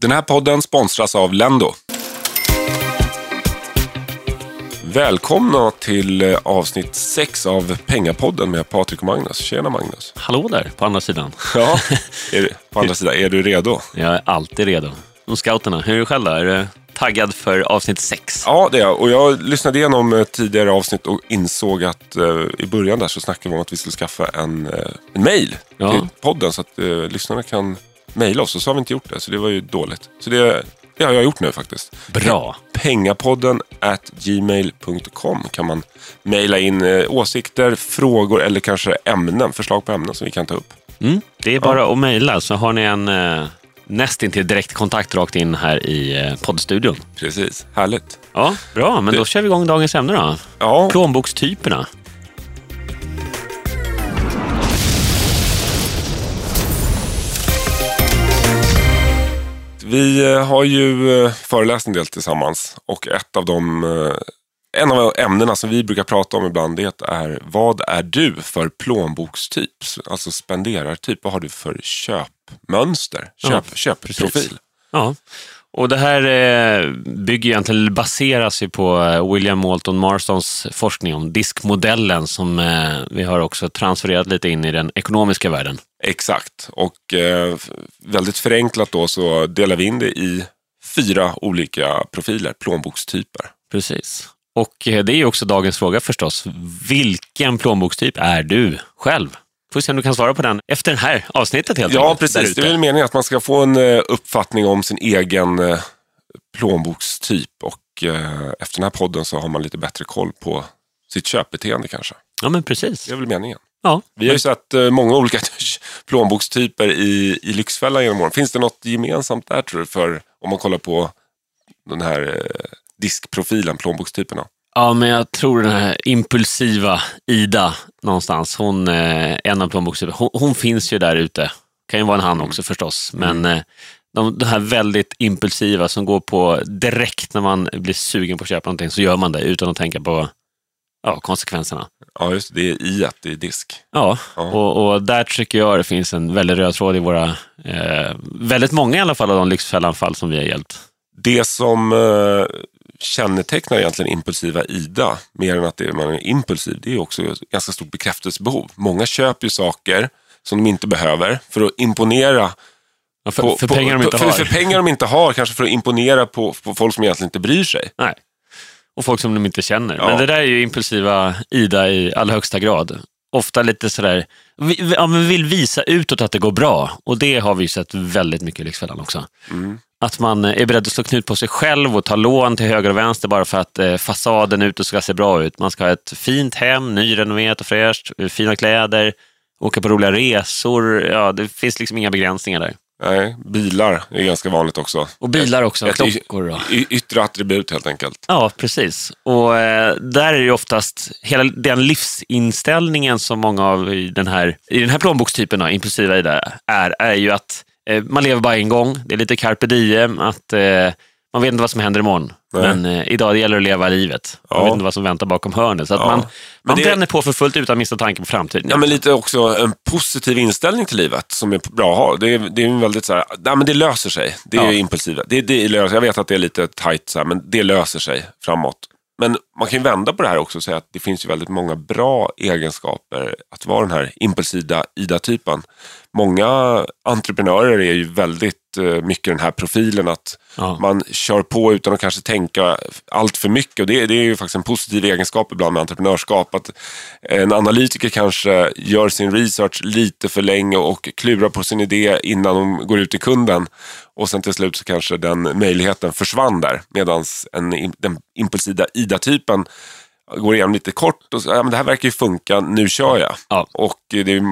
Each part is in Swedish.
Den här podden sponsras av Lendo. Välkomna till eh, avsnitt 6 av Pengapodden med Patrik och Magnus. Tjena Magnus. Hallå där, på andra sidan. Ja, är på andra sidan, är du redo? Jag är alltid redo. Och scouterna, hur är du själv då? Är du taggad för avsnitt 6? Ja, det är jag. Och jag lyssnade igenom eh, tidigare avsnitt och insåg att eh, i början där så snackade vi om att vi skulle skaffa en, eh, en mail Ja. till podden så att eh, lyssnarna kan mejla oss. Och så har vi inte gjort det, så det var ju dåligt. Så det, det har jag gjort nu faktiskt. Bra. Pengapodden at gmail.com kan man mejla in eh, åsikter, frågor eller kanske ämnen, förslag på ämnen som vi kan ta upp. Mm. Det är bara att mejla så har ni en eh, nästintill direkt kontakt rakt in här i eh, poddstudion. Precis, härligt. Ja, bra. Men då kör vi igång dagens ämne då. Ja, Plånbokstyperna. Vi eh, har ju eh, föreläst en del tillsammans och ett av de eh, en av ämnena som vi brukar prata om ibland det är vad är du för plånbokstyp? Alltså spenderartyp. Vad har du för köpmönster? Köp, Ja, köpprofil? Ja. Och det här bygger egentligen, baseras ju på William Moulton Marstons forskning om diskmodellen som vi har också transfererat lite in i den ekonomiska världen. Exakt. Och eh, väldigt förenklat då så delar vi in det i fyra olika profiler, plånbokstyper. Precis. Och eh, det är också dagens fråga förstås. Vilken plånbokstyp är du själv? Får se om du kan svara på den efter det här avsnittet helt Ja, precis. Det ute. är väl meningen att man ska få en eh, uppfattning om sin egen eh, plånbokstyp och efter den här podden så har man lite bättre koll på sitt köpbeteende kanske. Ja, men precis. Det är väl meningen. Ja. Vi har ju sett eh, många olika plånbokstyper i, i Lyxfällan genom åren. Finns det något gemensamt där tror du? För om man kollar på den här eh, diskprofilen, plånbokstyperna. Ja, men jag tror den här impulsiva Ida någonstans, hon, eh, en av plånbokstyperna, hon, hon finns ju där ute. Kan ju vara en han också förstås, men eh, de, de här väldigt impulsiva som går på direkt när man blir sugen på att köpa någonting så gör man det utan att tänka på ja, konsekvenserna. Ja, just det. Det är i ett i disk. Ja, Ja. Och, och där tycker jag det finns en väldigt röd tråd i våra, eh, väldigt många i alla fall av de Lyxfällan-fall som vi har hjälpt. Det som eh, kännetecknar egentligen impulsiva Ida, mer än att det är, man är impulsiv, det är också ett ganska stort bekräftelsebehov. Många köper ju saker som de inte behöver för att imponera Ja, för, på, för på, pengar de inte för, har. För pengar de inte har, kanske för att imponera på, på folk som egentligen inte bryr sig. Nej. Och folk som de inte känner. Ja. Men det där är ju impulsiva Ida i allra högsta grad. Ofta lite sådär, ja, men vill visa utåt att det går bra. Och det har vi sett väldigt mycket i Lyxfällan också. Mm. Att man är beredd att slå knut på sig själv och ta lån till höger och vänster bara för att eh, fasaden utåt ska se bra ut. Man ska ha ett fint hem, nyrenoverat och fräscht, eh, fina kläder, åka på roliga resor. Ja, det finns liksom inga begränsningar där. Nej, bilar är ganska vanligt också. Och bilar också, Ett- klockor och... Yttre attribut helt enkelt. Ja, precis. Och eh, där är det ju oftast hela den livsinställningen som många av i den här, i den här plånbokstypen, då, impulsiva i det, är, är ju att eh, man lever bara en gång. Det är lite carpe diem, att eh, man vet inte vad som händer imorgon. Nej. Men eh, idag det gäller det att leva livet. Man Ja. vet inte vad som väntar bakom hörnet. Så Ja. man, man det- bränner på för fullt utan minsta tanke på framtiden. Ja, men lite också en positiv inställning till livet som är bra att ha. Det är, det är en väldigt så här, nej, men det löser sig. Det är Ja. impulsiva. Det, det löser, jag vet att det är lite tajt, så här, men det löser sig framåt. Men man kan ju vända på det här också och säga att det finns ju väldigt många bra egenskaper att vara den här impulsiva Ida-typen. Många entreprenörer är ju väldigt eh, mycket den här profilen att Ja. man kör på utan att kanske tänka allt för mycket. Och det, det är ju faktiskt en positiv egenskap ibland med entreprenörskap. Att en analytiker kanske gör sin research lite för länge och klurar på sin idé innan de går ut till kunden. Och sen till slut så kanske den möjligheten försvann där. Medan den impulsiva Ida-typen går igenom lite kort och så, ja, men det här verkar ju funka, nu kör jag. Ja. Och eh, det är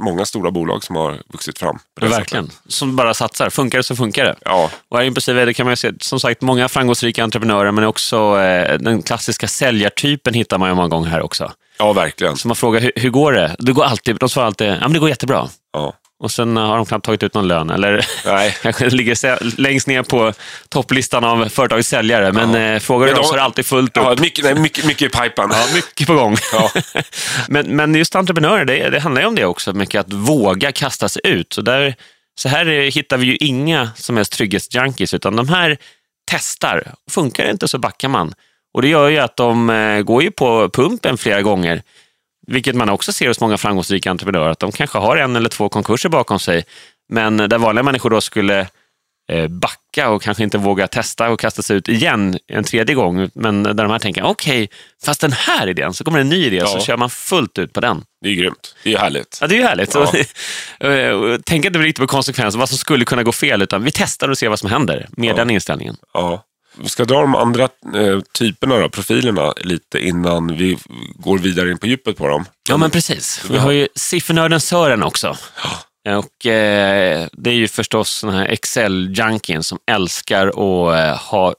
många stora bolag som har vuxit fram. Verkligen. sättet. Som bara satsar. Funkar det så funkar det. Ja, Och impulsiva det kan man ju se, som sagt, många framgångsrika entreprenörer, men också eh, den klassiska säljartypen hittar man ju många gånger här också. ja verkligen. Så man frågar, hur, hur går det? det går alltid, de svarar alltid, ja men det går jättebra. Ja. Och sen har de knappt tagit ut någon lön, eller Nej. kanske ligger längst ner på topplistan av företagets säljare. Men Ja. eh, frågar du dem de- så är det alltid fullt upp. Ja, mycket, nej, mycket, mycket i pipen. Ja, mycket på gång. Ja. men, men just entreprenörer, det, det handlar ju om det också. Mycket att våga kasta sig ut. Så där Så här eh, hittar vi ju inga som helst trygghetsjunkies, utan de här testar. Funkar det inte så backar man. Och Det gör ju att de eh, går ju på pumpen flera gånger, vilket man också ser hos många framgångsrika entreprenörer, att de kanske har en eller två konkurser bakom sig, men där vanliga människor då skulle eh, backa och kanske inte våga testa och kasta sig ut igen en tredje gång. Men där de här tänker, okej, okay, fast den här idén, så kommer en ny idé, ja. så kör man fullt ut på den. Det är grymt. Det är härligt. Ja, det är härligt. Ja. Tänk inte riktigt på konsekvenser, vad som skulle kunna gå fel, utan vi testar och ser vad som händer med ja. den inställningen. Ja. Vi ska dra de andra eh, typerna, då, profilerna, lite innan vi går vidare in på djupet på dem. Ja, men precis. Vi har ju siffernörden Sören också. Och eh, Det är ju förstås den här Excel-junkien som älskar att eh, ha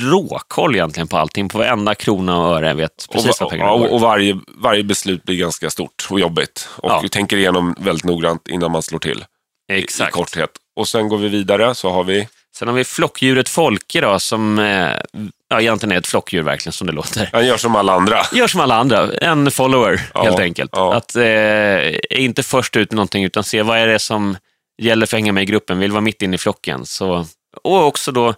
råkoll egentligen på allting, på varenda krona och öre. Vet precis och, vad pengarna går. Och varje, varje beslut blir ganska stort och jobbigt. Och ja. tänker igenom väldigt noggrant innan man slår till. Exakt. I, I korthet. Och sen går vi vidare, så har vi Sen har vi flockdjuret Folke då, som eh, ja, egentligen är ett flockdjur verkligen som det låter. Han gör som alla andra. Gör som alla andra, en follower ja, helt enkelt. Ja. Att eh, inte först ut med någonting utan se vad är det som gäller för att hänga med i gruppen, vill vara mitt inne i flocken. Så, och också då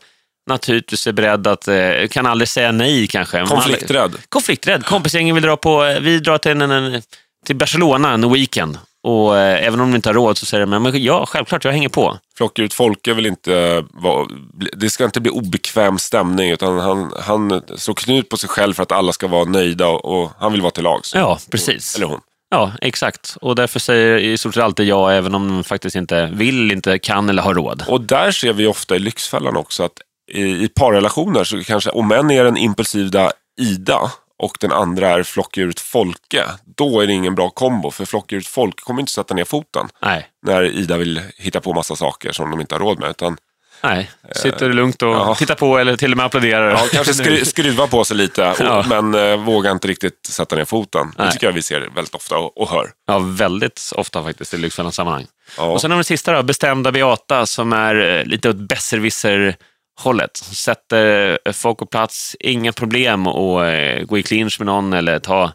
naturligtvis är beredd att, eh, kan aldrig säga nej kanske. Konflikträdd. Konflikträdd. Kompisgängen vill dra på, vi drar till, en, en, till Barcelona en weekend. Och eh, även om de inte har råd så säger de, men ja, självklart, jag hänger på. Flockdjuret Folke vill inte vara, det ska inte bli obekväm stämning, utan han, han slår knut på sig själv för att alla ska vara nöjda och, och han vill vara till lags. Ja, precis. Eller hon. Ja, exakt. Och därför säger i stort sett alltid ja, även om de faktiskt inte vill, inte kan eller har råd. Och där ser vi ofta i Lyxfällan också att i, i parrelationer så kanske, om en är den impulsiva Ida och den andra är flockdjuret Folke, då är det ingen bra kombo. För flockdjuret Folke kommer inte sätta ner foten Nej. när Ida vill hitta på massa saker som de inte har råd med. Utan, Nej, sitter äh, lugnt och ja. tittar på eller till och med applåderar. Ja, kanske skru, skruva på sig lite, ja. men äh, vågar inte riktigt sätta ner foten. Nej. Det tycker jag vi ser väldigt ofta och, och hör. Ja, väldigt ofta faktiskt i Lyxfällans sammanhang. Ja. Och sen har vi sista då, Bestämda Beata, som är eh, lite åt besserwisser hållet. Sätter folk på plats, inga problem att eh, gå i clinch med någon eller ta,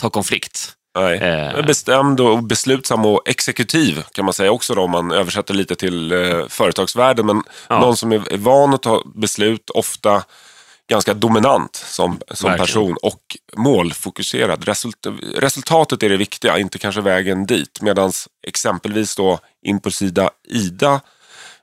ta konflikt. Nej. Eh. Bestämd och beslutsam och exekutiv kan man säga också då, om man översätter lite till eh, företagsvärlden. Men ja. någon som är van att ta beslut, ofta ganska dominant som, som person och målfokuserad. Result, resultatet är det viktiga, inte kanske vägen dit. Medan exempelvis då impulsida Ida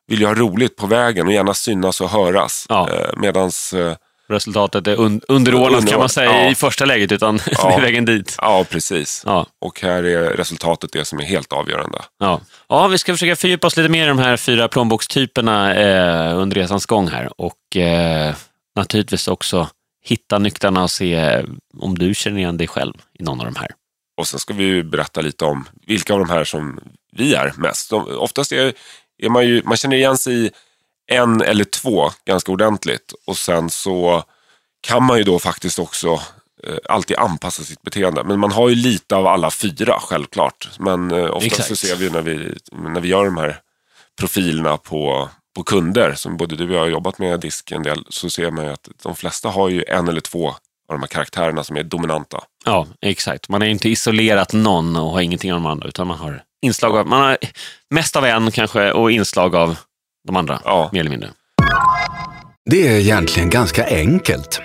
vill ju ha roligt på vägen och gärna synas och höras. Ja. Eh, medans, eh, Resultatet är un underordnat kan man säga ja. i första läget, utan ja. det är vägen dit. Ja, precis. Ja. Och här är resultatet det som är helt avgörande. Ja, ja vi ska försöka fördjupa oss lite mer i de här fyra plånbokstyperna eh, under resans gång här. Och eh, naturligtvis också hitta nycklarna och se om du känner igen dig själv i någon av de här. Och sen ska vi berätta lite om vilka av de här som vi är mest. oftast är är man, ju, man känner igen sig i en eller två ganska ordentligt och sen så kan man ju då faktiskt också eh, alltid anpassa sitt beteende. Men man har ju lite av alla fyra självklart. Men eh, ofta så ser vi när vi, när vi gör de här profilerna på, på kunder, som både du och jag har jobbat med disk en del, så ser man ju att de flesta har ju en eller två av de här karaktärerna som är dominanta. Ja, exakt. Man har inte isolerat någon och har ingenting av de andra, utan man har inslag av, man har mest av en kanske och inslag av de andra, ja. mer eller mindre. Det är egentligen ganska enkelt.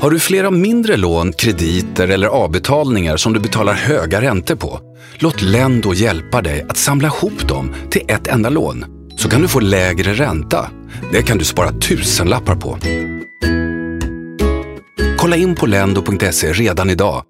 Har du flera mindre lån, krediter eller avbetalningar som du betalar höga räntor på? Låt Lendo hjälpa dig att samla ihop dem till ett enda lån. Så kan du få lägre ränta. Det kan du spara tusenlappar på. Kolla in på lendo.se redan idag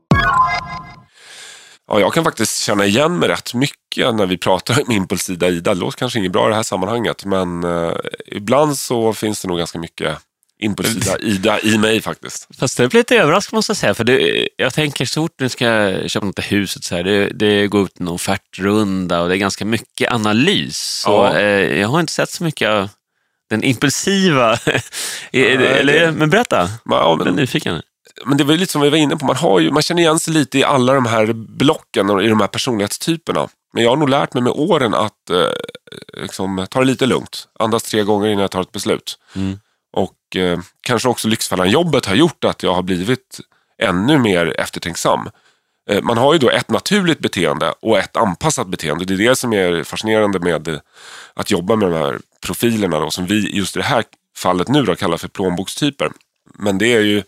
Ja, jag kan faktiskt känna igen mig rätt mycket när vi pratar om impulsida Ida. Det låter kanske inget bra i det här sammanhanget, men eh, ibland så finns det nog ganska mycket impulsida Ida i mig faktiskt. Fast det blir lite överraskande måste jag säga, för det, jag tänker så fort nu ska jag köpa något i huset, så här, det, det går ut en offertrunda och det är ganska mycket analys. Så, ja. eh, jag har inte sett så mycket av den impulsiva, eller, men berätta, ja, men, jag är nyfiken men det var lite som vi var inne på, man, har ju, man känner igen sig lite i alla de här blocken och i de här personlighetstyperna. Men jag har nog lärt mig med åren att eh, liksom, ta det lite lugnt. Andas tre gånger innan jag tar ett beslut. Mm. Och eh, kanske också Lyxfällan-jobbet har gjort att jag har blivit ännu mer eftertänksam. Eh, Man har ju då ett naturligt beteende och ett anpassat beteende. Det är det som är fascinerande med att jobba med de här profilerna då, som vi just i det här fallet nu då kallar för plånbokstyper. Men det är ju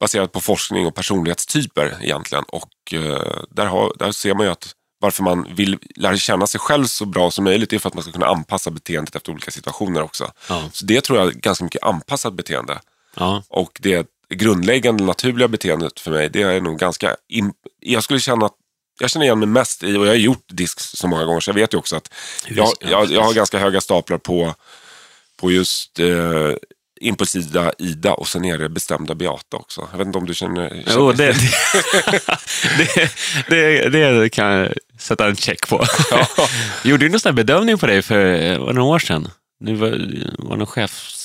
baserat på forskning och personlighetstyper egentligen. Och eh, där, har, där ser man ju att varför man vill lära känna sig själv så bra som möjligt är för att man ska kunna anpassa beteendet efter olika situationer också. Ja. Så det tror jag är ganska mycket anpassat beteende. Ja. Och det grundläggande naturliga beteendet för mig, det är nog ganska... Jag skulle känna att jag känner igen mig mest i, och jag har gjort disk så många gånger, så jag vet ju också att jag, Ja, jag, jag har ganska höga staplar på, på just eh, impulsiva Ida och sen är det bestämda Beata också. Jag vet inte om du känner... känner Jo, det, det, det, det, kan jag sätta en check på. Ja. Gjorde du någon bedömning på dig för några år sedan? Nu var, var någon chefs...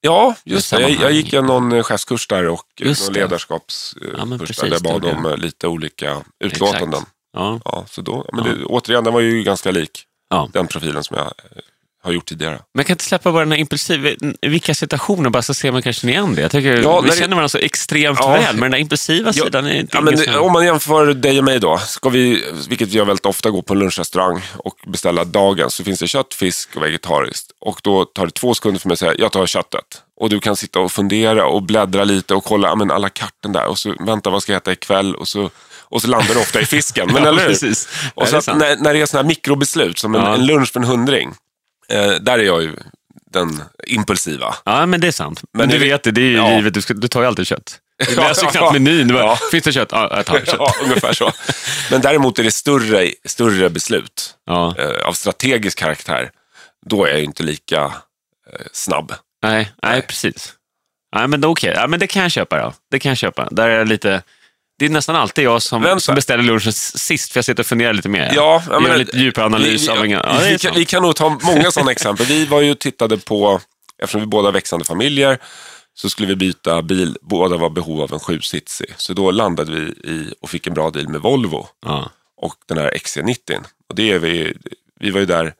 Ja, just det. Jag, jag gick en någon eh, chefskurs där och eh, Just någon ledarskapskurs Ja, där jag bad om eh, lite olika utlåtanden. Ja, Ja, så då, men det, återigen, den var ju ganska lik den profilen som jag har gjort tidigare. Men kan inte släppa bara den här impulsiva... Vilka situationer, bara så ser man kanske igen det. Jag tycker Ja, vi känner varandra så extremt Ja. väl, men den där impulsiva Ja, sidan är inte Ja, men som- om man jämför dig och mig då, ska vi, vilket vi gör väldigt ofta, gå på en lunchrestaurang och beställa dagen, så finns det kött, fisk och vegetariskt. Och då tar det två sekunder för mig att säga, jag tar köttet. Och du kan sitta och fundera och bläddra lite och kolla, men alla karten där och så vänta, vad ska jag äta ikväll? Och så, och så landar det ofta i fisken. Men Ja, eller hur? precis. Och så det när, när det är sådana här mikrobeslut, som en, Ja. en lunch för en hundring, eh, där är jag ju den impulsiva. Ja, men det är sant. Men, Men du vet, det, det är ju Ja. givet. Du, ska, du tar ju alltid kött. Du Ja, läser ja, knappt ja. menyn. Du bara, Ja. Finns det kött? Ja, jag tar kött. Ja, ungefär så. Men däremot är det större, större beslut Ja. eh, av strategisk karaktär. Då är jag ju inte lika eh, snabb. Nej, nej, precis. Nej, men okej. Ja, men det kan jag köpa då. Det kan jag köpa. Där är jag lite... Det är nästan alltid jag som, Vänta. som beställer lunchen sist, för jag sitter och funderar lite mer. Ja, jag men- gör lite djupare analys vi, av en... Ja, vi, kan, vi kan nog ta många sådana exempel. Vi var ju tittade på, eftersom vi båda växande familjer, så skulle vi byta bil. Båda var behov av en sjusitsig. Så då landade vi i och fick en bra deal med Volvo Ja. och den här XC90. Och det är vi, vi var ju där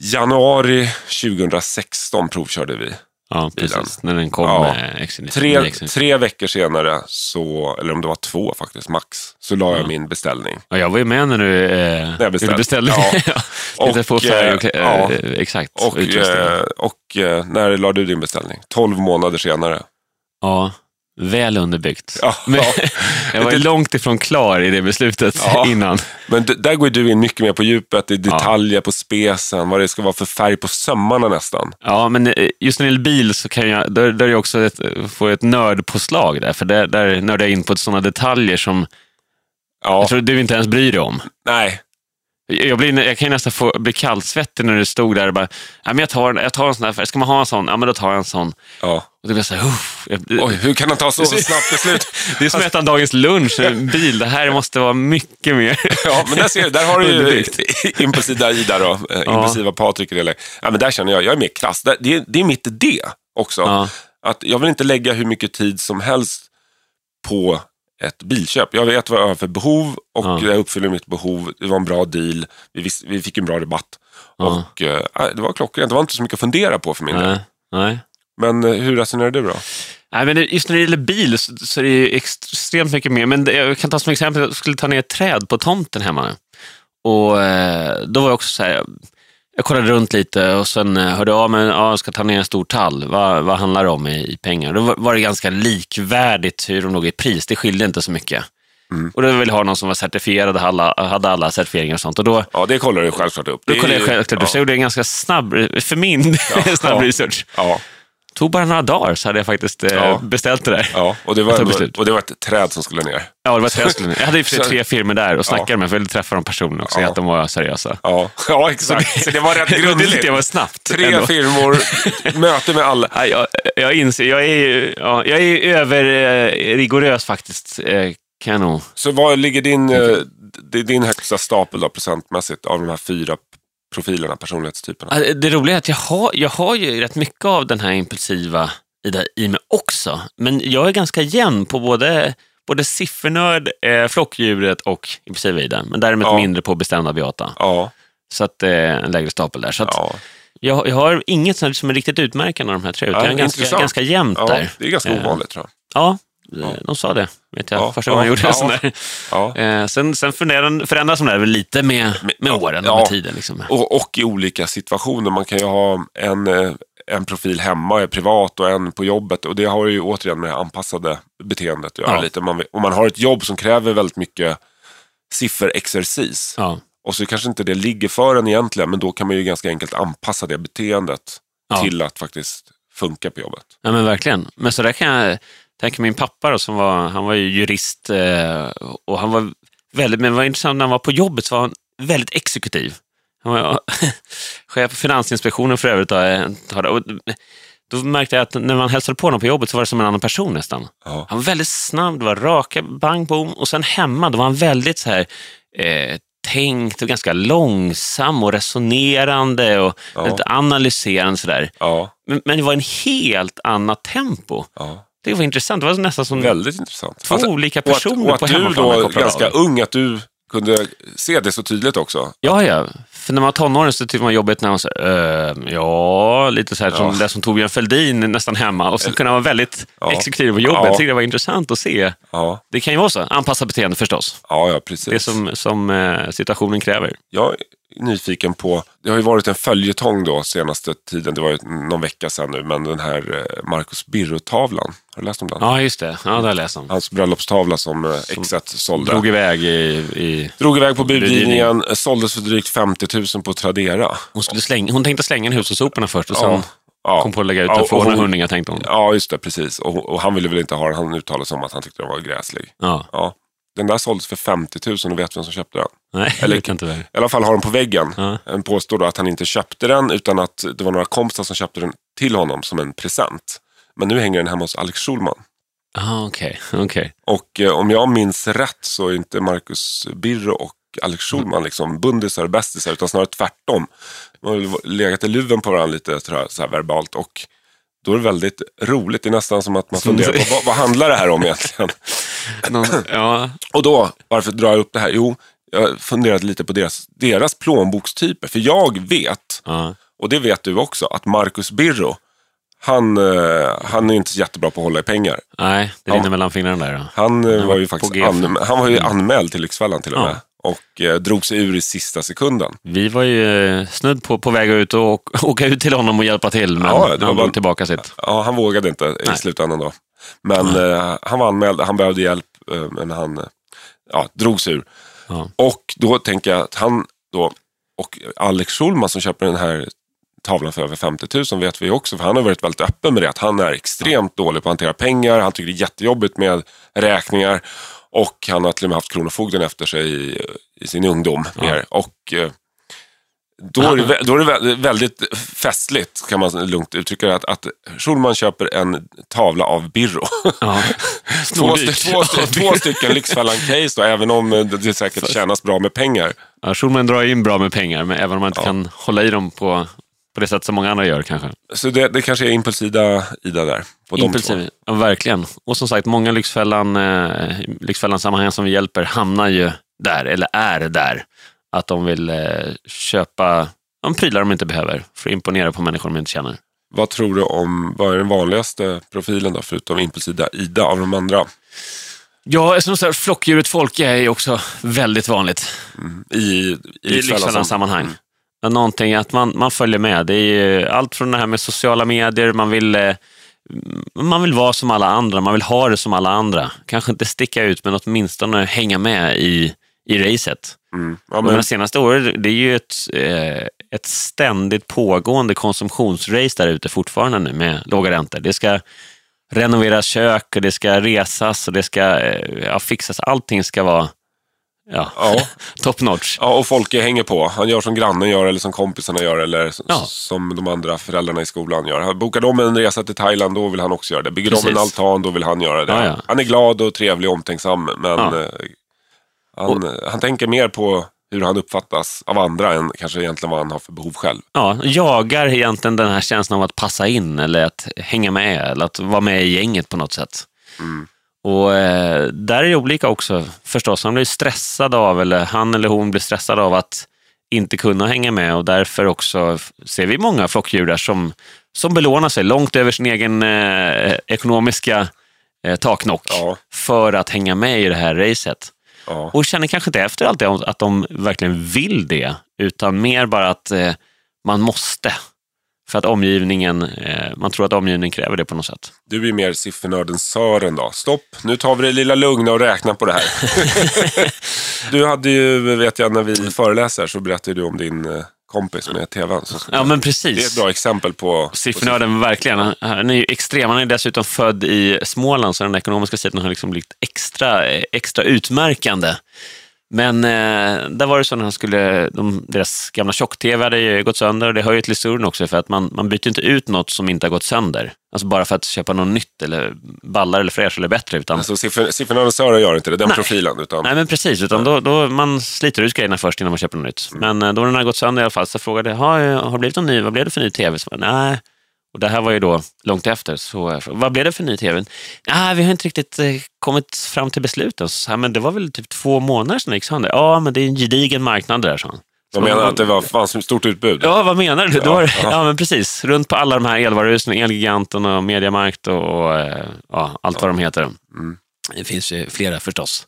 januari 2016 provkörde vi. Ja, bilen. precis. När den kom Ja. med X99. Tre, X99. tre veckor senare, så, eller om det var två faktiskt, max, så la jag min beställning. Ja, jag var ju med när du, eh, när jag beställde. du beställde. Ja. Ja. Och, på färg och, eh, eh, ja. Exakt. Och, eh, och eh, när la du din beställning? 12 månader senare. Ja, väl underbyggt. Ja, Men, ja. jag var Det- långt ifrån klar i det beslutet Ja. innan. Men där går du in mycket mer på djupet, i detaljer på spesen, vad det ska vara för färg på sömmarna nästan. Ja, men eh, just när det gäller bil så kan jag, där, där är jag också ett, får ett nördpåslag där, för där, där nördar jag in på sådana detaljer som Ja, jag tror du inte ens bryr dig om. nej. Jag, blir, jag kan ju nästan få bli kallsvettig när du stod där och bara, ja, men jag, tar, jag tar en sån här, ska man ha en sån? Ja, men då tar jag en sån. Ja. Och då blir jag så här, uff. Jag, Oj, hur kan han ta så, så snabbt beslut? det är som att äta en dagens lunch, en bil. Det här måste vara mycket mer. Ja, men där ser du, där har du ju impulsiva Ida då, eh, impulsiva Patrik i det. Ja, men där känner jag, jag är mer krass. Det, det, är- det är mitt idé också. Ja. Att jag vill inte lägga hur mycket tid som helst på ett bilköp. Jag vet vad jag har för behov och Ja. jag uppfyller mitt behov. Det var en bra deal. Vi, vis- vi fick en bra rabatt. Ja. Och eh, det var klockrent. Det var inte så mycket att fundera på för min del. Nej. Men eh, hur resonerar du då? Nej, men just när det gäller bil så, så är det ju extremt mycket mer. Men det, jag kan ta som exempel, jag skulle ta ner ett träd på tomten hemma. Och eh, då var jag också så här, jag kollade runt lite och sen eh, hörde jag av mig, ja, jag ska ta ner en stor tall. Vad, vad handlar det om i, i pengar? Då var, var det ganska likvärdigt hur de låg i pris. Det skilde inte så mycket. Och då ville jag ha någon som var certifierad, hade alla, hade alla certifieringar och sånt. Och då, Ja, det kollar du självklart upp. då kollade jag självklart, ja. så jag gjorde en ganska snabb, för min snabb ja. research. Ja, tog bara några dagar så hade jag faktiskt eh, Ja. beställt det där. ja. Och, det var, och det var ett träd som skulle ner. Ja, det var tre skulle Jag hade i för Så- tre firmor där och snackade Ja. med, för jag ville träffa de personerna och se Ja. att de var seriösa. Ja, ja exakt. Så det var rätt Det grundligt. jag var snabbt. Tre ändå. firmor, möte med alla. Ja, jag, jag inser, jag är ju ja, jag är ju över eh, faktiskt, eh, kan jag nog. Så vad ligger din, eh, din högsta stapel då, procentmässigt av de här fyra profilerna, personlighetstyperna? Det roliga är att jag har, jag har ju rätt mycket av den här impulsiva i, det, i mig också. Men jag är ganska jämn på både, både siffernörd, eh, flockdjuret och impulsiva i det. Men däremot Ja. mindre på bestämda beata. Ja, Så att, eh, en lägre stapel där. Så att, ja. jag, jag har inget som är riktigt utmärkande av de här tre, utan Ja, jag är ganska, ganska jämnt där. det är ganska Eh, ovanligt tror jag. Ja, Eh, De sa det, vet jag, Ja, första gången jag gjorde ja. en sån där. Eh, sen sen förändras, de där lite med, med åren och med tiden. Liksom. Och, och i olika situationer. Man kan ju ha en, eh, en profil hemma, privat och en på jobbet. Och det har ju återigen med anpassade beteendet att göra lite. Man, om man har ett jobb som kräver väldigt mycket sifferexercis. Ja. Och så kanske inte det ligger för en egentligen, men då kan man ju ganska enkelt anpassa det beteendet till att faktiskt funka på jobbet. Ja, men verkligen. Men så där kan jag tänka min pappa då, som var, han var ju jurist eh, och han var väldigt, men var intressant när han var på jobbet så var han väldigt exekutiv. Han var chef på Finansinspektionen för övrigt. Då, och då märkte jag att när man hälsade på honom på jobbet så var det som en annan person nästan. Ja. Han var väldigt snabb, det var raka bang boom och sen hemma då var han väldigt så här eh, tänkt och ganska långsam och resonerande och Ja. analyserande sådär. Ja, Men, men det var en helt annat tempo. ja. Det var intressant. Det var nästan som Väldigt intressant. två Alltså, olika och att, personer och att på du hemmaplan. då, jag kopplade ganska av. ung, att du kunde se det så tydligt också. Ja, ja. För när man var tonåring så tyckte man jobbigt när man sa uh, ja, lite så här som Ja. det som Torbjörn Fälldin nästan hemma. Och så kunde han vara väldigt Ja. exekutiv på jobbet. Ja. Jag tyckte det var intressant att se. Ja, Det kan ju vara så. Anpassa beteende förstås. ja, ja precis. Det som, som eh, situationen kräver. Jag är nyfiken på, det har ju varit en följetong då senaste tiden, det var ju någon vecka sedan nu, men den här eh, Marcus Birro-tavlan, har du läst om den? Ja, just det. Ja, det har jag läst om. Hans bröllopstavla som eh, Exet sålde. Drog iväg i... i Drog iväg på budgivningen, Budgivning. såldes för drygt 50 000 på Tradera. hon, skulle slänga, hon tänkte slänga hushållssoporna först och sen Ja, ja. kom på att lägga ut Ja, den för och hon- 800 hundringar tänkte hon. Ja, just det, precis. Och, och han ville väl inte ha den, han uttalade sig om att han tyckte den var gräslig. Ja. Ja. Den där såldes för 50 000 och vet vem som köpte den? Nej, Eller- det kan inte vara. I alla fall har den på väggen. Ja. En påstår då att han inte köpte den utan att det var några kompisar som köpte den till honom som en present. Men nu hänger den hemma hos Alex Schulman. Ah, Okej, okej. Och eh, om jag minns rätt så är inte Marcus Birro och Alex Schulman liksom bundisar och bästisar utan snarare tvärtom. De har ju legat i luven på varandra lite tror jag, så här verbalt och då är det väldigt roligt. Det är nästan som att man funderar på vad, vad handlar det här om egentligen? Någon, ja, Och då, varför drar jag upp det här? Jo, jag funderade lite på deras, deras plånbokstyper. För jag vet, ja. och det vet du också, att Marcus Birro, han, eh, han är inte så jättebra på att hålla i pengar. Nej, det rinner mellan fingrarna där. Då. Han, eh, Ja, var ju på faktiskt an, han var ju anmäld till Lyxfällan till och Ja. Och eh, drog sig ur i sista sekunden. Vi var ju eh, snudd på, på väg ut och åka, ut till honom och hjälpa till, men Ja, han drog tillbaka sitt. Ja, han vågade inte i Nej. slutändan då. Men eh, han var anmäld, han behövde hjälp, eh, men han ja, drog sig ur. Ja. Och då tänker jag att han då, och Alex Schulman som köper den här tavlan för över 50 000 vet vi också, för han har varit väldigt öppen med det, att han är extremt dålig på att hantera pengar, han tycker det är jättejobbigt med räkningar och han har till och med haft Kronofogden efter sig i, i sin ungdom. Mer. Och eh, då är, det, då är det vä- väldigt festligt, kan man lugnt uttrycka det, att, att Schulman köper en tavla av Birro. Ja. två, Snordyrt. st- två, st- två stycken Lyxfällan-case även om eh, det säkert tjänas bra med pengar. Ja, Schulman drar in bra med pengar, men även om man inte Ja. kan hålla i dem på, på det sätt som många andra gör kanske. Så det, det kanske är impulsida Ida där. På. Impulsiv, ja, verkligen. Och som sagt, många Lyxfällan, eh, Lyxfällan-sammanhang som vi hjälper hamnar ju där, eller är där. Att de vill eh, köpa de prylar de inte behöver för att imponera på människor de inte känner. Vad tror du om, vad är den vanligaste profilen då, förutom impulsida Ida av de andra? Ja, som sagt, flockdjuret Folke är ju också väldigt vanligt I, i, i som- Lyxfällan-sammanhang. Mm. Någonting att man, man följer med. Det är ju allt från det här med sociala medier, man vill, eh, man vill vara som alla andra, man vill ha det som alla andra. Kanske inte sticka ut, men åtminstone hänga med i, i racet. Mm. Ja, men, de senaste åren, det är ju ett, eh, ett ständigt pågående konsumtionsrace där ute fortfarande nu med låga räntor. Det ska renoveras kök och det ska resas och det ska eh, ja, fixas. Allting ska vara ja, ja, top notch. ja, och Folke hänger på. Han gör som grannen gör eller som kompisarna gör eller Ja. som de andra föräldrarna i skolan gör. Bokar de en resa till Thailand, då vill han också göra det. Bygger de en Precis. altan, då vill han göra det. Ja. Han är glad och trevlig och omtänksam, men eh, han, han tänker mer på hur han uppfattas av andra än kanske egentligen vad han har för behov själv. Ja, jagar egentligen den här känslan av att passa in eller att hänga med eller att vara med i gänget på något sätt. Mm. Och eh, där är det olika också förstås. Han blir stressad av, eller han eller hon blir stressad av att inte kunna hänga med och därför också ser vi många flockdjur som, som belånar sig långt över sin egen eh, ekonomiska eh, taknock Ja. för att hänga med i det här racet. Ja. Och känner kanske inte efter alltid att de verkligen vill det, utan mer bara att eh, man måste. För att omgivningen, eh, man tror att omgivningen kräver det på något sätt. Du är mer siffernörden Sören då. Stopp, nu tar vi det lilla lugna och räknar på det här. du hade ju, vet jag, när vi föreläser så berättade du om din eh, kompis med tvn. Ja, men det är ett precis. bra exempel på... Siffernörden, verkligen. Han är ju extrem. Han är dessutom född i Småland, så den ekonomiska sidan har liksom blivit extra, extra utmärkande. Men eh, där var det så när han skulle, de, deras gamla tjock-tv hade ju gått sönder och det hör ju till historien också för att man, man byter inte ut något som inte har gått sönder. Alltså bara för att köpa något nytt eller ballar eller fräsch eller bättre. Utan, Alltså, siffern, siffernörden Sören gör inte det, den Nej. profilen. Utan, Nej men precis, utan då, då man sliter ut grejerna först innan man köper något nytt. Men eh, då när den har gått sönder i alla fall så frågade jag, har, har det blivit någon ny, vad blev det för ny tv? Så, Nej. Och det här var ju då långt efter. Så, vad blev det för ny tv? Nej, vi har inte riktigt eh, kommit fram till besluten. Så, men det var väl typ två månader sedan det gick sönder? Ja, men det är en gedigen marknad där, sa han. de menar att det var, fanns ett stort utbud. Ja, vad menar du? Ja, Ja, var, det- ja. ja, men precis. Runt på alla de här elvaruhusen, Elgiganten och Mediamarkt och, och eh, ja, allt vad de heter. Mm. Det finns ju flera förstås.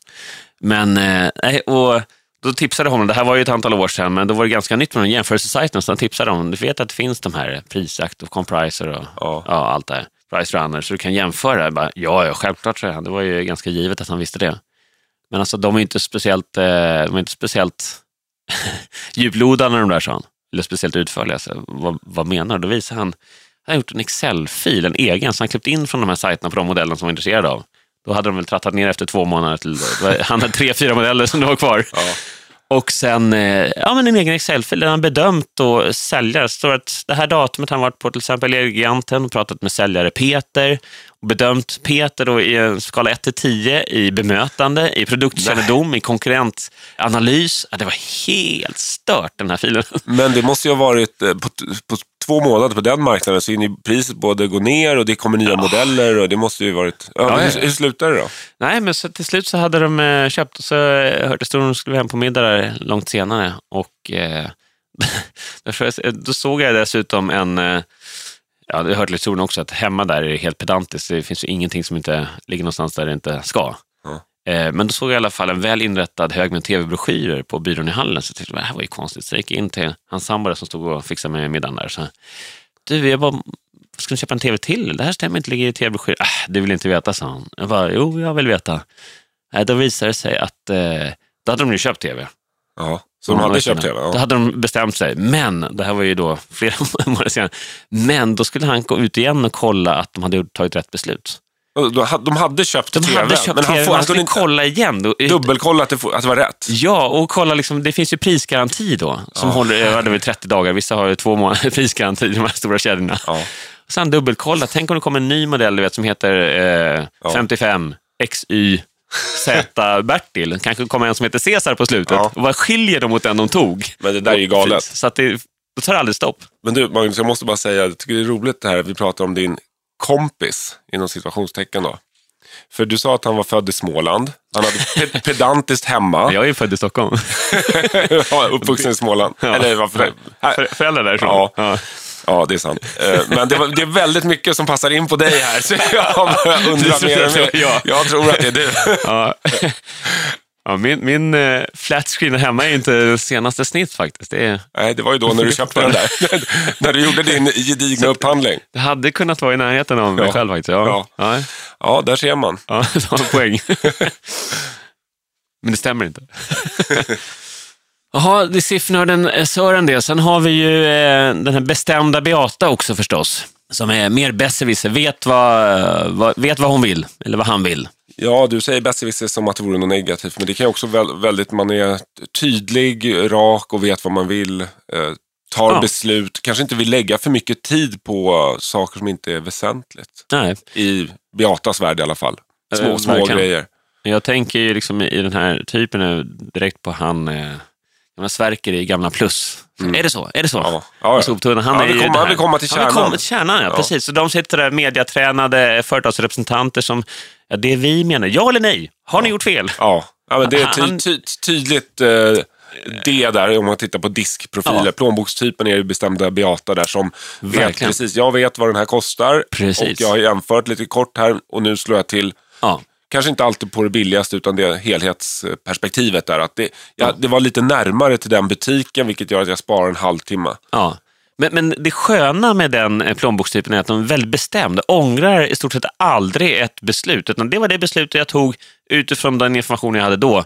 Men, eh, och då tipsade honom, det här var ju ett antal år sedan, men då var det ganska nytt med de jämförelsesajterna, så han tipsade om, du vet att det finns de här Prisjakt och Compriser och Ja. ja. allt det här, Price Runner, så du kan jämföra. Jag Bara, ja, ja, självklart, så han. Det var ju ganska givet att han visste det. Men alltså, de är inte speciellt, eh, de är inte speciellt djuplodande de där, sa han. Eller speciellt utförliga. Så, vad, vad menar du? Då visar han, han har gjort en Excel-fil, en egen, så han klippt in från de här sajterna på de modellerna som han var intresserad av. Då hade de väl trattat ner efter två månader till, var- han hade tre, fyra modeller som det var kvar. Ja. Och sen eh, ja, men en egen Excel-fil där han bedömt och säljare. Det står att det här datumet har han varit på till exempel Elgiganten och pratat med säljare Peter. Och bedömt Peter då i en skala 1 till 10 i bemötande, i produktkännedom, i konkurrentanalys. Ja, det var helt stört den här filen. Men det måste ju ha varit, eh, på, på två månader på den marknaden så hinner priset både gå ner och det kommer nya modeller och det måste ju varit... Ja, Ja, ja, hur, ja. hur slutar det då? Nej, men så till slut så hade de eh, köpt och så eh, hörde historien de skulle hem på middag där långt senare. Och eh, då såg jag dessutom en, eh, ja det hörde till historien också, att hemma där är det helt pedantiskt. Det finns ju ingenting som inte ligger någonstans där det inte ska. Eh, Men då såg jag i alla fall en väl inrättad hög med tv-broschyrer på byrån i hallen. Så jag tänkte, det här var ju konstigt. Så jag gick in till hans sambo som stod och fixade med middagen där. Så, du, jag bara, ska du köpa en tv till? Det här stämmer inte, ligger i tv-broschyr. Äh, du vill inte veta, sa han. Jag bara, jo, jag vill veta. Äh, då visade det sig att eh, då hade de ju köpt tv. Ja, så de hade köpt tv? Då Ja. hade de bestämt sig. Men, det här var ju då flera månader sedan. Men då skulle han gå ut igen och kolla att de hade tagit rätt beslut. De hade köpt De tv, hade köpt men han, får, han skulle kolla igen. Dubbelkolla att det, att det var rätt. Ja, och kolla, liksom, det finns ju prisgaranti då, som håller jag hade väl 30 dagar. Vissa har ju två månader prisgaranti, de här stora kedjorna. Ja. Sen dubbelkolla, tänk om det kommer en ny modell du vet, som heter eh, Ja. 55 XY Z Bertil. Kanske kommer en som heter Cesar på slutet. Ja. Och vad skiljer de mot den de tog? Men det där är ju galet. Så att det, då tar det aldrig stopp. Men du, Magnus, jag måste bara säga, jag tycker det är roligt det här vi pratar om din kompis, inom situationstecken då. För du sa att han var född i Småland. Han hade pe- pedantiskt hemma. Jag är ju född i Stockholm. Ja, uppvuxen i Småland. Ja. Eller varför det? Föräldrar därifrån. Ja. Ja. Ja, det är sant. Eh, Men det, var, det är väldigt mycket som passar in på dig här. Så jag börjar undra mer och mer. Ja. Jag tror att det är du. Ja. Ja, min min eh, flat screen hemma är inte senaste snitt faktiskt. Det, är, Nej, det var ju då när du köpte den där. när du gjorde din gedigna upphandling. det hade kunnat vara i närheten av mig Ja. själv faktiskt. Ja. Ja. Ja. Där ser man. Ja, det var en poäng. Men det stämmer inte. Jaha, det är siffernörden eh, Sören det. Sen har vi ju eh, den här bestämda Beata också förstås. Som är mer besserwisser, vet vad, eh, vad, vet vad hon vill, eller vad han vill. Ja, du säger besserwisser som att det vore något negativt, men det kan ju också väl, väldigt, man är tydlig, rak och vet vad man vill. Eh, tar Ja. beslut, kanske inte vill lägga för mycket tid på eh, saker som inte är väsentligt. Nej, I Beatas värld i alla fall. Små, Eh, små verkligen. grejer. jag tänker ju liksom i den här typen direkt på han, eh, gamla Sverker i Gamla Plus. Är det så? Är det så? Mm. Ja, ja, ja. Han Ja, är vi kommer- det här- vi kommer till kärnan. kommer till kärnan, ja, Ja. precis. Så de sitter där, mediatränade företagsrepresentanter som, ja, det vi menar, ja eller nej? Har ni gjort fel? Ja, ja men det är ty, Han- ty, tydligt eh, det där om man tittar på diskprofiler. Ja. Plånbokstypen är ju bestämda Beata där som vet Verkligen. precis, jag vet vad den här kostar Precis. och jag har jämfört lite kort här och nu slår jag till Ja. Kanske inte alltid på det billigaste utan det helhetsperspektivet där. Att det, ja, det var lite närmare till den butiken vilket gör att jag sparar en halvtimme. Ja. Men, men det sköna med den eh, plånbokstypen är att de är väldigt bestämda. Ångrar i stort sett aldrig ett beslut. Utan det var det beslutet jag tog utifrån den information jag hade då.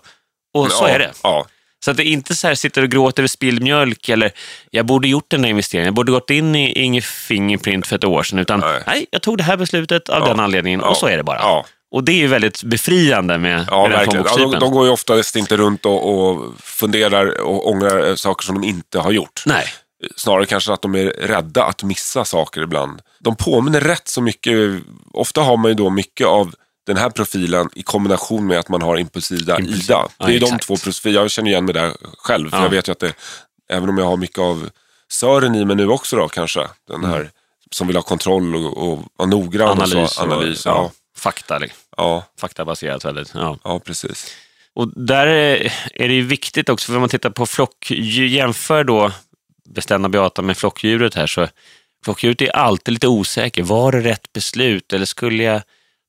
Och så ja, är det. Ja, Så att det inte så här sitter och gråter över spilld mjölk eller jag borde gjort den där investeringen. Jag borde gått in i Inge Fingerprint för ett år sedan. Utan nej, Nej. jag tog det här beslutet av Ja. den anledningen och så är det bara. Ja. Och det är ju väldigt befriande med, ja med den här. Ja, de, de går ju oftast inte runt och, och funderar och ångrar eh, saker som de inte har gjort. Nej, Snarare kanske att de är rädda att missa saker ibland. De påminner rätt så mycket. Ofta har man ju då mycket av den här profilen i kombination med att man har impulsiva Impulsiv. Ida. Ja, Det är ju de två profiler. Jag känner igen mig där själv. För Ja. Jag vet ju att det, även om jag har mycket av Sören i mig nu också då kanske. Den här som vill ha kontroll och, och vara noggrann. analys. Och så, analys och, ja. Fakta. liksom. Ja, Faktabaserat väldigt. Ja. ja, precis. Och där är det ju viktigt också, för om man tittar på flockdjur, jämför då bestämda beata med flockdjuret här, så flockdjuret är alltid lite osäker. Var det rätt beslut eller skulle jag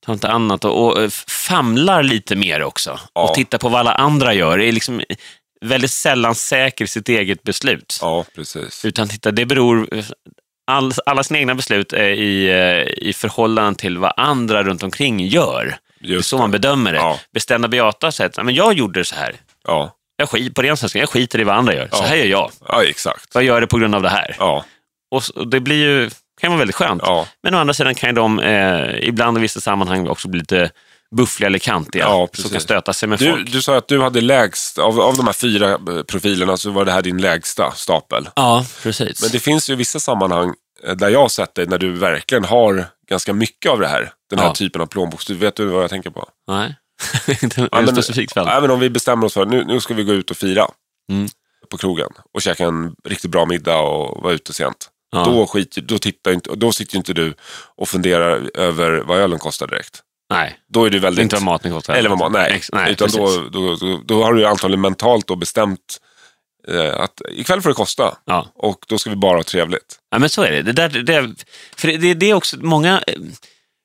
ta något annat? Och, och eh, famlar lite mer också. Ja. Och tittar på vad alla andra gör. Det är liksom väldigt sällan säker i sitt eget beslut. Ja, precis. Utan titta, det beror... All, alla sina egna beslut är i, eh, i förhållande till vad andra runt omkring gör. det är Just så man bedömer det. Ja. Bestämda Beata säger att men jag gjorde så här. Ja, Jag skit, på ren svenska, jag skiter i vad andra gör. Så Ja. här gör jag. ja exakt. Jag gör det på grund av det här. Ja, Och så- det blir ju, kan vara väldigt skönt. ja. Men å andra sidan kan ju de eh, ibland i vissa sammanhang också bli lite buffliga eller kantiga. Ja, som kan stöta sig med Du, folk. du sa att du hade lägst, av, av de här fyra eh, profilerna så var det här din lägsta stapel. Ja, precis. Men det finns ju vissa sammanhang eh, där jag har sett dig när du verkligen har ganska mycket av det här. Den här Ja. typen av plånbok. Du vet du vad jag tänker på? Nej, inte Ja, men- specifikt fall. Även om vi bestämmer oss för nu, nu ska vi gå ut och fira Mm. på krogen och käka en riktigt bra middag och vara ute sent. Ja. Då, skit, då, tittar inte, då sitter inte du och funderar över vad ölen kostar direkt. Nej, Då är du väldigt... inte vad maten kostar. Eller vad man, nej. Ex- nej Utan då, då, då, då har du antagligen mentalt då bestämt eh, att ikväll får det kosta Ja. och då ska vi bara ha trevligt. Ja, men så är det. det, där, det för det, det, det är också många... eh,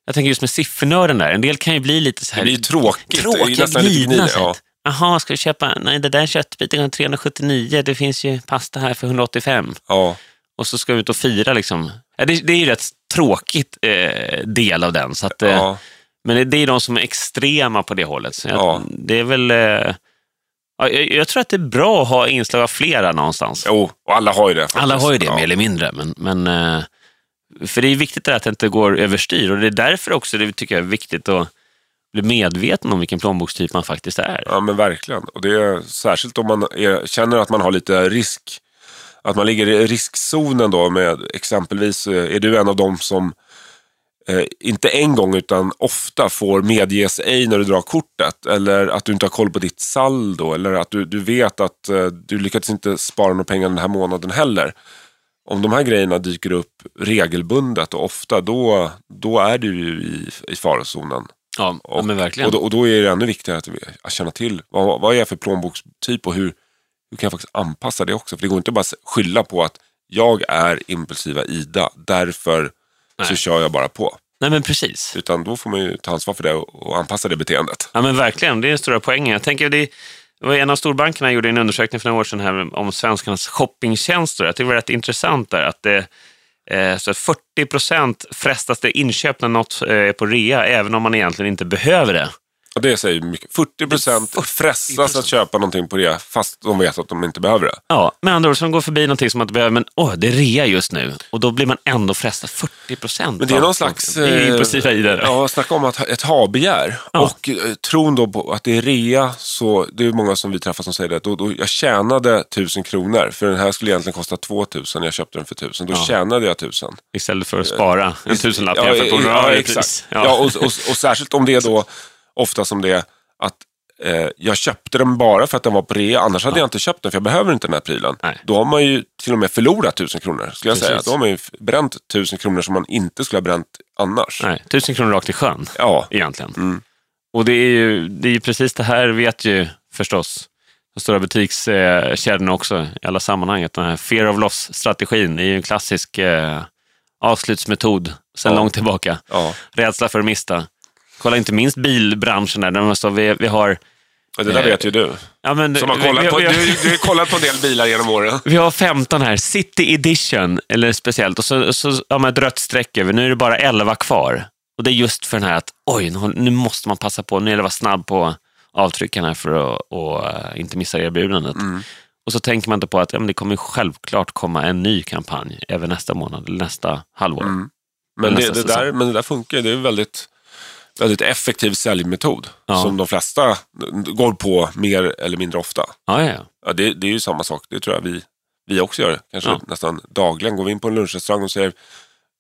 Jag tänker just med siffernörden där. En del kan ju bli lite så Det här... blir ju tråkigt. Det är ju tråkiga, glidna gnid, ja. sätt. Jaha, ska vi köpa... Nej, det där köttbiten är 379. Det finns ju pasta här för 185. Ja, Och så ska vi ut och fira liksom. Ja, det, det är ju rätt tråkigt eh, del av den. Så att, eh, ja, Men det, är de som är extrema på det hållet. Jag, Ja. Det är väl... Eh, ja, jag, jag tror att det är bra att ha inslag av flera någonstans. jo, och alla har ju det. Faktiskt. Alla har ju det ja. mer eller mindre, men, men eh, för det är viktigt att det inte går överstyr och det är därför också det tycker jag är viktigt att bli medveten om vilken plånbokstyp man faktiskt är. Ja, men verkligen. Och det är särskilt om man är, känner att man har lite risk. Att man ligger i riskzonen då med exempelvis, eh, är du en av dem som eh, inte en gång utan ofta får medges ej när du drar kortet. Eller att du inte har koll på ditt saldo. Eller att du, du vet att eh, du lyckats inte spara några pengar den här månaden heller. Om de här grejerna dyker upp regelbundet och ofta, då, då är du ju i, i farozonen. Ja, Och, men verkligen. Och då, och då är det ännu viktigare att, att känna till vad, vad är jag för plånbokstyp och hur, hur kan jag faktiskt anpassa det också. För det går inte bara att skylla på att jag är impulsiva Ida, därför så Nej. kör jag bara på. Nej, men precis. Utan då får man ju ta ansvar för det och, anpassa det beteendet. Ja, men verkligen. Det är den stora poängen. Jag tänker det, en av storbankerna gjorde en undersökning för några år sedan här om svenskarnas shoppingtjänster. Jag tycker det var rätt intressant där att det eh, så att 40 procent frestas det inköp när något eh, är på rea, även om man egentligen inte behöver det. Och det säger mycket. 40 procent frestas att köpa någonting på det fast de vet att de inte behöver det. Ja, med andra ord, som går förbi någonting som man inte behöver, men åh, det är rea just nu. Och då blir man ändå frestad 40 procent. Men det är någon slags... Eh, impulsiva i det. Ja, snacka om att ett ha-begär. Ja. Och eh, tron då på att det är rea, så det är många som vi träffar som säger det. Då, då, jag tjänade tusen kronor, för den här skulle egentligen kosta 2000. Jag köpte den för tusen. Då Ja. tjänade jag tusen. Istället för att spara en tusenlapp Ja, jämfört på ja, exakt. pris. Ja. och, och, och särskilt om det är då, ofta som det att eh, jag köpte den bara för att den var på rea, annars hade jag inte köpt den för jag behöver inte den här prylen. Nej. Då har man ju till och med förlorat tusen kronor, skulle jag säga. Då har man ju bränt tusen kronor som man inte skulle ha bränt annars. Nej, tusen kronor rakt i sjön, Ja, egentligen. Mm. Och det är, ju, det är ju precis det här vet ju förstås de stora butikskedjorna också i alla sammanhang. Att den här fear of loss-strategin är ju en klassisk eh, avslutsmetod sedan Ja. långt tillbaka. ja. Rädsla för att mista. Kolla inte minst bilbranschen där. alltså, vi, vi har... Ja, det där Eh, vet ju du. Ja, men, Som har vi- kollat vi, på, vi, du, du har kollat på en del bilar genom åren. vi har 15 här, City Edition, eller speciellt, och så, så ja, med ett rött streck över. Nu är det bara 11 kvar. Och det är just för den här att, oj, nu, måste man passa på, nu gäller det att vara snabb på avtryckarna för att och, eh, inte missa erbjudandet. Mm. Och så tänker man inte på att ja, men det kommer självklart komma en ny kampanj även nästa månad, nästa halvår. Mm. Men det, Nästa det säsong. där, men det där funkar. Det är väldigt, väldigt effektiv säljmetod Ja. som de flesta går på mer eller mindre ofta. Ja, ja, ja. Det, det är ju samma sak. Det tror jag vi, vi också gör. Kanske Ja. nästan dagligen. Går vi in på en lunchrestaurang och säger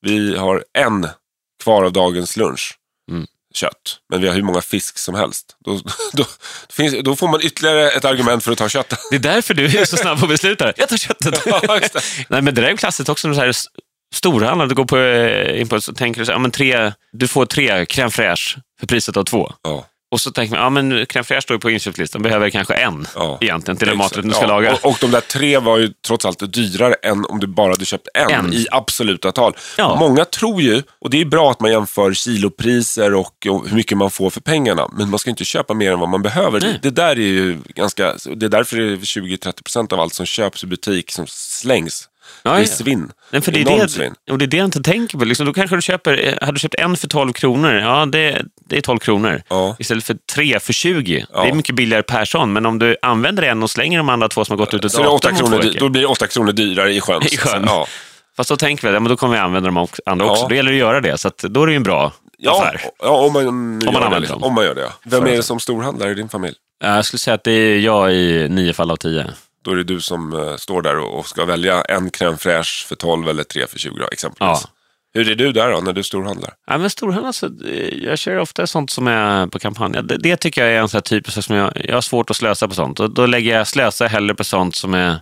vi har en kvar av dagens lunch. Mm. Kött. Men vi har hur många fisk som helst. Då, då, finns, då får man ytterligare ett argument för att ta köttet. Det är därför du är så snabb på att besluta. Jag tar köttet. Nej, men det där är ju klassiskt också. Så här, s- storhandlare, du går på eh, impuls och tänker så här, ja, men tre, du får tre crème fraîche för priset av två. Ja, Och så tänker man, ja men crème fraîche står ju på inköpslistan, behöver kanske en ja. egentligen till den maträtten du ska Ja, laga. Och, och de där tre var ju trots allt dyrare än om du bara hade köpt en, En. i absoluta tal. Ja. Många tror ju, och det är bra att man jämför kilopriser och, och hur mycket man får för pengarna, men man ska inte köpa mer än vad man behöver. Det, det där är ju ganska, det är därför det är 20-30% av allt som köps i butik som slängs. Ja, det är svinn. Nej, för det, är det, svinn. och det är det jag inte tänker på. Liksom, då kanske du köper, eh, hade du köpt en för 12 kronor, ja det, det är 12 kronor. Ja. Istället för tre för 20. Ja. Det är mycket billigare per sån, men om du använder en och slänger de andra två som har gått ut ur Så det kronor, då blir det 8 kronor dyrare i sjön. I sjön. Ja, Fast då tänker vi, ja, men då kommer vi använda de också- andra Ja. också. Då gäller det att göra det, så att då är det ju en bra ja, affär. ja om man, om man gör det, använder liksom. dem. Om man gör det. Vem är det som storhandlar i din familj? Jag skulle säga att det är jag i nio fall av tio. Då är det du som eh, står där och, ska välja en crème fraîche för 12 eller tre för 20 då, exempelvis. Ja. Hur är du där då, när du storhandlar? Ja, men storhandel, alltså, eh, jag kör ofta sånt som är på kampanj. Det, det tycker jag är en sån här typisk som jag, jag har svårt att slösa på sånt. Och då lägger jag slösa hellre på sånt som är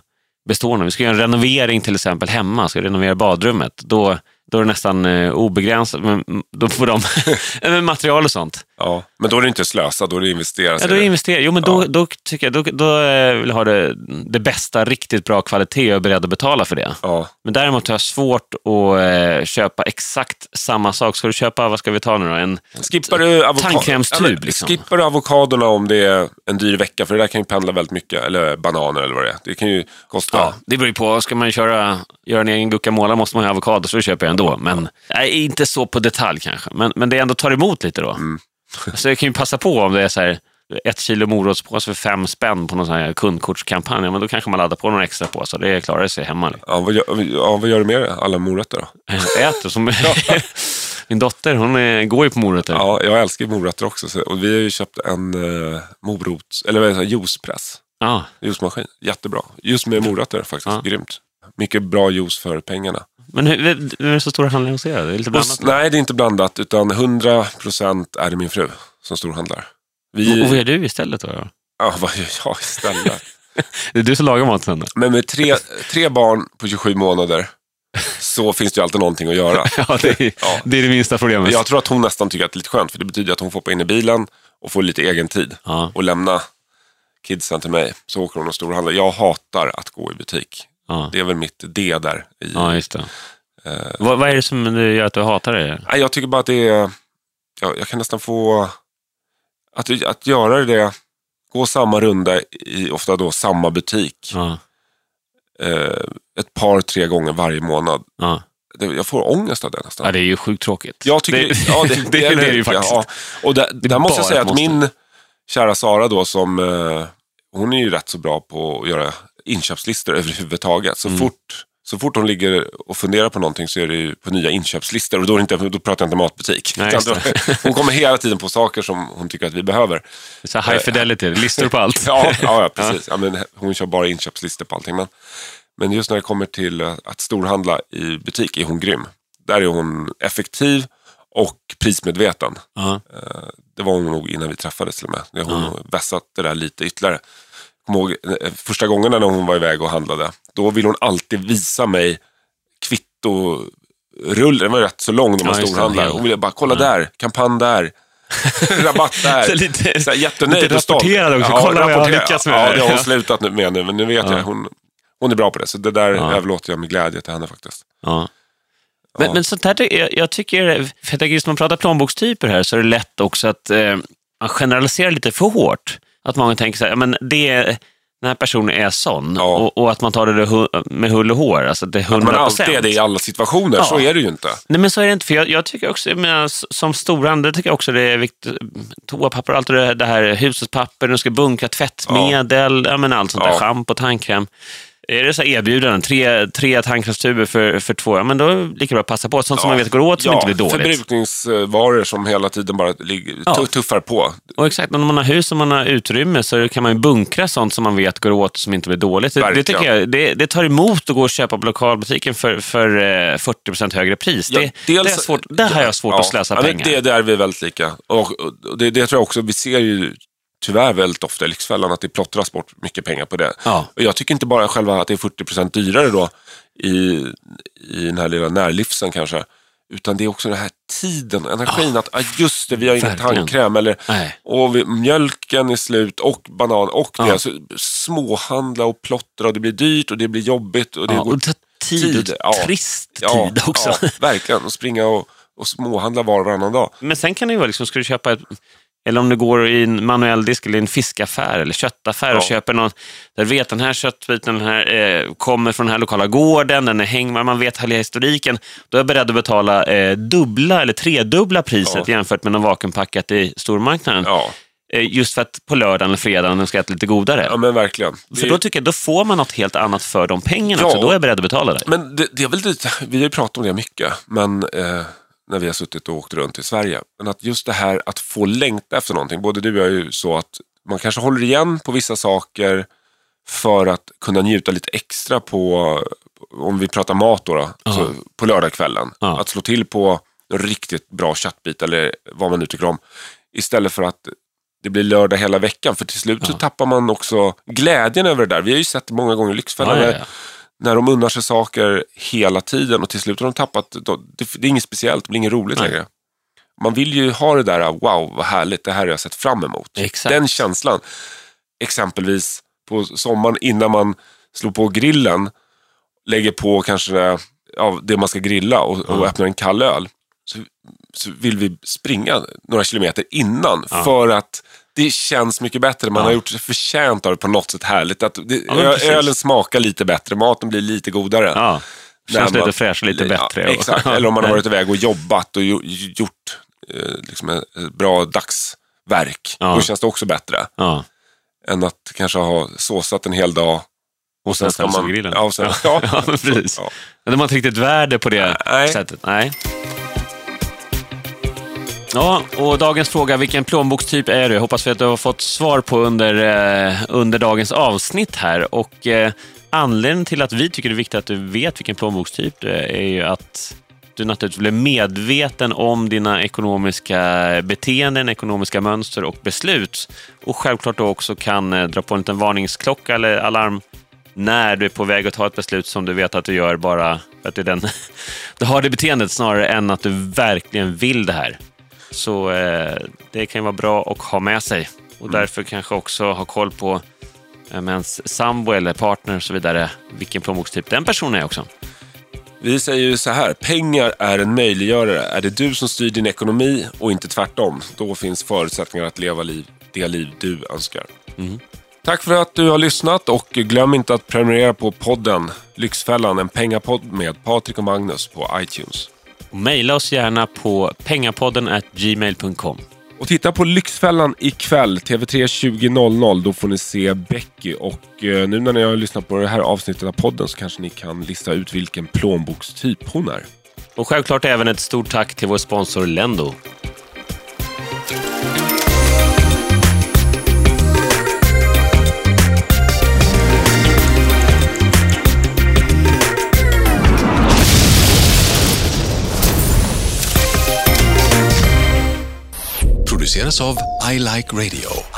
bestående. Vi ska göra en renovering till exempel hemma, ska renovera badrummet. Då, då är det nästan eh, obegränsat. Men, då får de material och sånt. Ja. Men då är det inte slösa, då är det investera. Ja, då du. investerar Jo, men då, då tycker jag då, då eh, vill jag ha det, det bästa, riktigt bra kvalitet och är beredd att betala för det. ja. Men däremot har jag svårt att eh, köpa exakt samma sak. Ska du köpa, vad ska vi ta nu då? En Skippar du, avoka- Tandkrämstub, Ja, liksom. skippar du avokadorna om det är en dyr vecka? För det där kan ju pendla väldigt mycket. Eller bananer eller vad det är. Det kan ju kosta. Ja, det beror ju på. Ska man köra, göra en egen guacamole måste man ha avokado, så det köper jag ändå. Men nej, inte så på detalj kanske. Men, men det ändå tar emot lite då. Mm. så jag kan ju passa på om det är så här, ett kilo morotspåse för fem spänn på någon sån här kundkortskampanj. Men då kanske man laddar på några extra påsar. Det klarar sig hemma. Liksom. Ja, vad, gör, ja, vad gör du med det? alla morötter då? Äter som... Min dotter, hon är, går ju på morötter. Ja, jag älskar morötter också. Så, och vi har ju köpt en uh, morot, eller vad heter juicepress. Ja. Juicemaskin. Jättebra. Just med morötter faktiskt. Ja. Grymt. Mycket bra juice för pengarna. Men hur, hur är det så stora handlingar hos er? Det är lite blandat. nej, det är inte blandat. Utan 100% är det min fru som storhandlar. Vi, Och vad gör du istället då? ja, vad gör jag istället? Det är du som lagar maten då? Men med tre, tre barn på 27 månader så finns det ju alltid någonting att göra. Ja, det är, Ja. det, är det minsta problemet. Jag tror att hon nästan tycker att det är lite skönt, för det betyder att hon får hoppa in i bilen och få lite egen tid Ja. och lämna kidsen till mig. Så åker hon och storhandlar. Jag hatar att gå i butik. Ja. Det är väl mitt D där. I, Ja, just det. eh, Vad, vad är det som gör att du hatar det? nej, jag tycker bara att det är... Jag, jag kan nästan få... Att, att göra det, gå samma runda i ofta då samma butik Ja, eh, ett par, tre gånger varje månad. ja. Det, jag får ångest av det nästan. ja, det är ju sjukt tråkigt. Jag tycker, det, ja, det, det, är det ju faktiskt. Ja. Och där, är där måste jag säga att måste. min kära Sara då som, eh, hon är ju rätt så bra på att göra inköpslistor överhuvudtaget. Så, Mm. fort, så fort hon ligger och funderar på någonting så är det ju på nya inköpslistor och då, inte, då pratar jag inte matbutik. Nej, då, hon kommer hela tiden på saker som hon tycker att vi behöver. Så high fidelity, listor på allt. Ja, ja, precis. Ja, men hon kör bara inköpslistor på allting. Men, men just när det kommer till eh, att storhandla i butik är hon grym. Där är hon effektiv och prismedveten. Ja. Eh, Det var hon nog innan vi träffades till och med. Hon nog vässat det där lite ytterligare. Kommer ihåg eh, första gången när hon var iväg och handlade. Då ville hon alltid visa mig kvittorullen. Den var rätt så lång när man Ja, storhandlar. Hon ville bara, kolla där, kampanj där. Rabatt där. Så lite- så här, jättenöjd lite rapporterad också. Kolla vad jag har lyckats med. Ja, det har hon Ja. slutat nu med nu. Men nu vet Ja. jag, hon, hon är bra på det. Så det där Ja. överlåter jag med glädje till henne faktiskt. Ja. Men, men sånt här, jag, jag tycker, för jag tänker just när man pratar plånbokstyper här, så är det lätt också att eh, man generaliserar lite för hårt. Att många tänker så här, men det, den här personen är sån. Ja. Och, och att man tar det med hull och hår. Alltså det är 100%. Att man alltid är det i alla situationer, Ja. så är det ju inte. Nej men så är det inte, för jag, jag tycker också, s- som storhandel tycker jag också det är viktigt, toapapper, allt det, det här hushållspapper, du ska bunkra tvättmedel, ja. men allt sånt där, Ja. schampo, tandkräm. Är det så erbjudanden, tre, tre tandkrämstuber för, för två, ja men då är det lika bra att passa på. Sånt som man vet går åt som ja, inte blir dåligt. Förbrukningsvaror som hela tiden bara ligger, Ja. tu- tuffar på. Och exakt, om man har hus och man har utrymme så kan man ju bunkra sånt som man vet går åt som inte blir dåligt. Det, det, tycker jag, det, det tar emot att gå och köpa på lokalbutiken för, för eh, 40% högre pris. Ja, det, dels- det är svårt, där har jag svårt att slösa ja, men pengar. Det, det är vi väldigt lika. Och, och det, det tror jag också, vi ser ju tyvärr väldigt ofta i Lyxfällan att det plottras bort mycket pengar på det. Ja. Och jag tycker inte bara själva att det är 40% dyrare då i, i den här lilla närlivsen kanske. Utan det är också den här tiden, energin. Att ah, just det, vi har ingen tandkräm. Eller, Nej. och vi, mjölken är slut och banan och det. Ja. Så småhandla och plottra och det blir dyrt och det blir jobbigt. Och det Ja, går och tid, och tid, ja. trist Ja, tid också. Ja, verkligen. Och springa och, och småhandla var och varannan dag. Men sen kan det ju vara, liksom, ska du köpa ett, eller om du går i en manuell disk eller en fiskaffär eller köttaffär och Ja. köper någon, där du vet den här köttbiten den här, eh, kommer från den här lokala gården, den är hängbar, man vet hela historiken. Då är jag beredd att betala eh, dubbla eller tredubbla priset jämfört med någon vakuumpackat i stormarknaden. Ja, Eh, just för att på lördagen eller fredagen ska äta lite godare. ja men verkligen. För är- då tycker jag, då får man något helt annat för de pengarna Ja. också. Då är jag beredd att betala det. Men det, det är väl lite, vi har ju pratat om det mycket, men eh, när vi har suttit och åkt runt i Sverige. Men att just det här att få längta efter någonting, både du och jag är ju så att man kanske håller igen på vissa saker för att kunna njuta lite extra på, om vi pratar mat då, då så på lördagskvällen. Att slå till på en riktigt bra köttbit eller vad man nu tycker om. Istället för att det blir lördag hela veckan, för till slut så tappar man också glädjen över det där. Vi har ju sett det många gånger i Lyxfällan. Ja, ja, när- ja. de unnar sig saker hela tiden och till slut har de tappat, det, det är inget speciellt, det blir inget roligt Nej. längre. Man vill ju ha det där, wow vad härligt, det här har jag sett fram emot. Exakt. Den känslan. Exempelvis på sommaren innan man slår på grillen, lägger på kanske ja, det man ska grilla och, och öppnar en kall öl. Så, så vill vi springa några kilometer innan för att det känns mycket bättre. Man Ja. har gjort sig förtjänt av det på något sätt härligt. Att det, Ja, ölen smakar lite bättre, maten blir lite godare. Ja. Känns lite man- fräsch lite bättre. Exakt, eller om man har varit iväg och jobbat och gjo- gjort eh, liksom ett bra dagsverk. Då känns det också bättre än att kanske ha såsat en hel dag. Och sen ställa sig vid grillen. Ja, sen, ja, Ja, precis. Ja. Men de har inte riktigt värde på det Nej. sättet. Nej. Ja, och dagens fråga, vilken plånbokstyp är du? Jag hoppas vi att du har fått svar på under, eh, under dagens avsnitt här. Och eh, anledningen till att vi tycker det är viktigt att du vet vilken plånbokstyp du är, är ju att du naturligtvis blir medveten om dina ekonomiska beteenden, ekonomiska mönster och beslut. Och självklart då också kan eh, dra på en liten varningsklocka eller alarm när du är på väg att ta ett beslut som du vet att du gör bara för att du, är den, du har det beteendet snarare än att du verkligen vill det här. Så eh, det kan ju vara bra att ha med sig och därför kanske också ha koll på eh, ens sambo eller partner och så vidare, vilken plånbokstyp den personen är också. Vi säger ju så här, pengar är en möjliggörare. Är det du som styr din ekonomi och inte tvärtom, då finns förutsättningar att leva liv, det liv du önskar. Mm. Tack för att du har lyssnat och glöm inte att prenumerera på podden Lyxfällan, en pengapodd med Patrik och Magnus på iTunes. Maila oss gärna på pengapodden gmail.com. Och titta på Lyxfällan ikväll, TV3 20.00. Då får ni se Becky. Och eh, nu när ni har lyssnat på det här avsnittet av podden så kanske ni kan lista ut vilken plånbokstyp hon är. Och självklart även ett stort tack till vår sponsor Lendo. Av I Like Radio.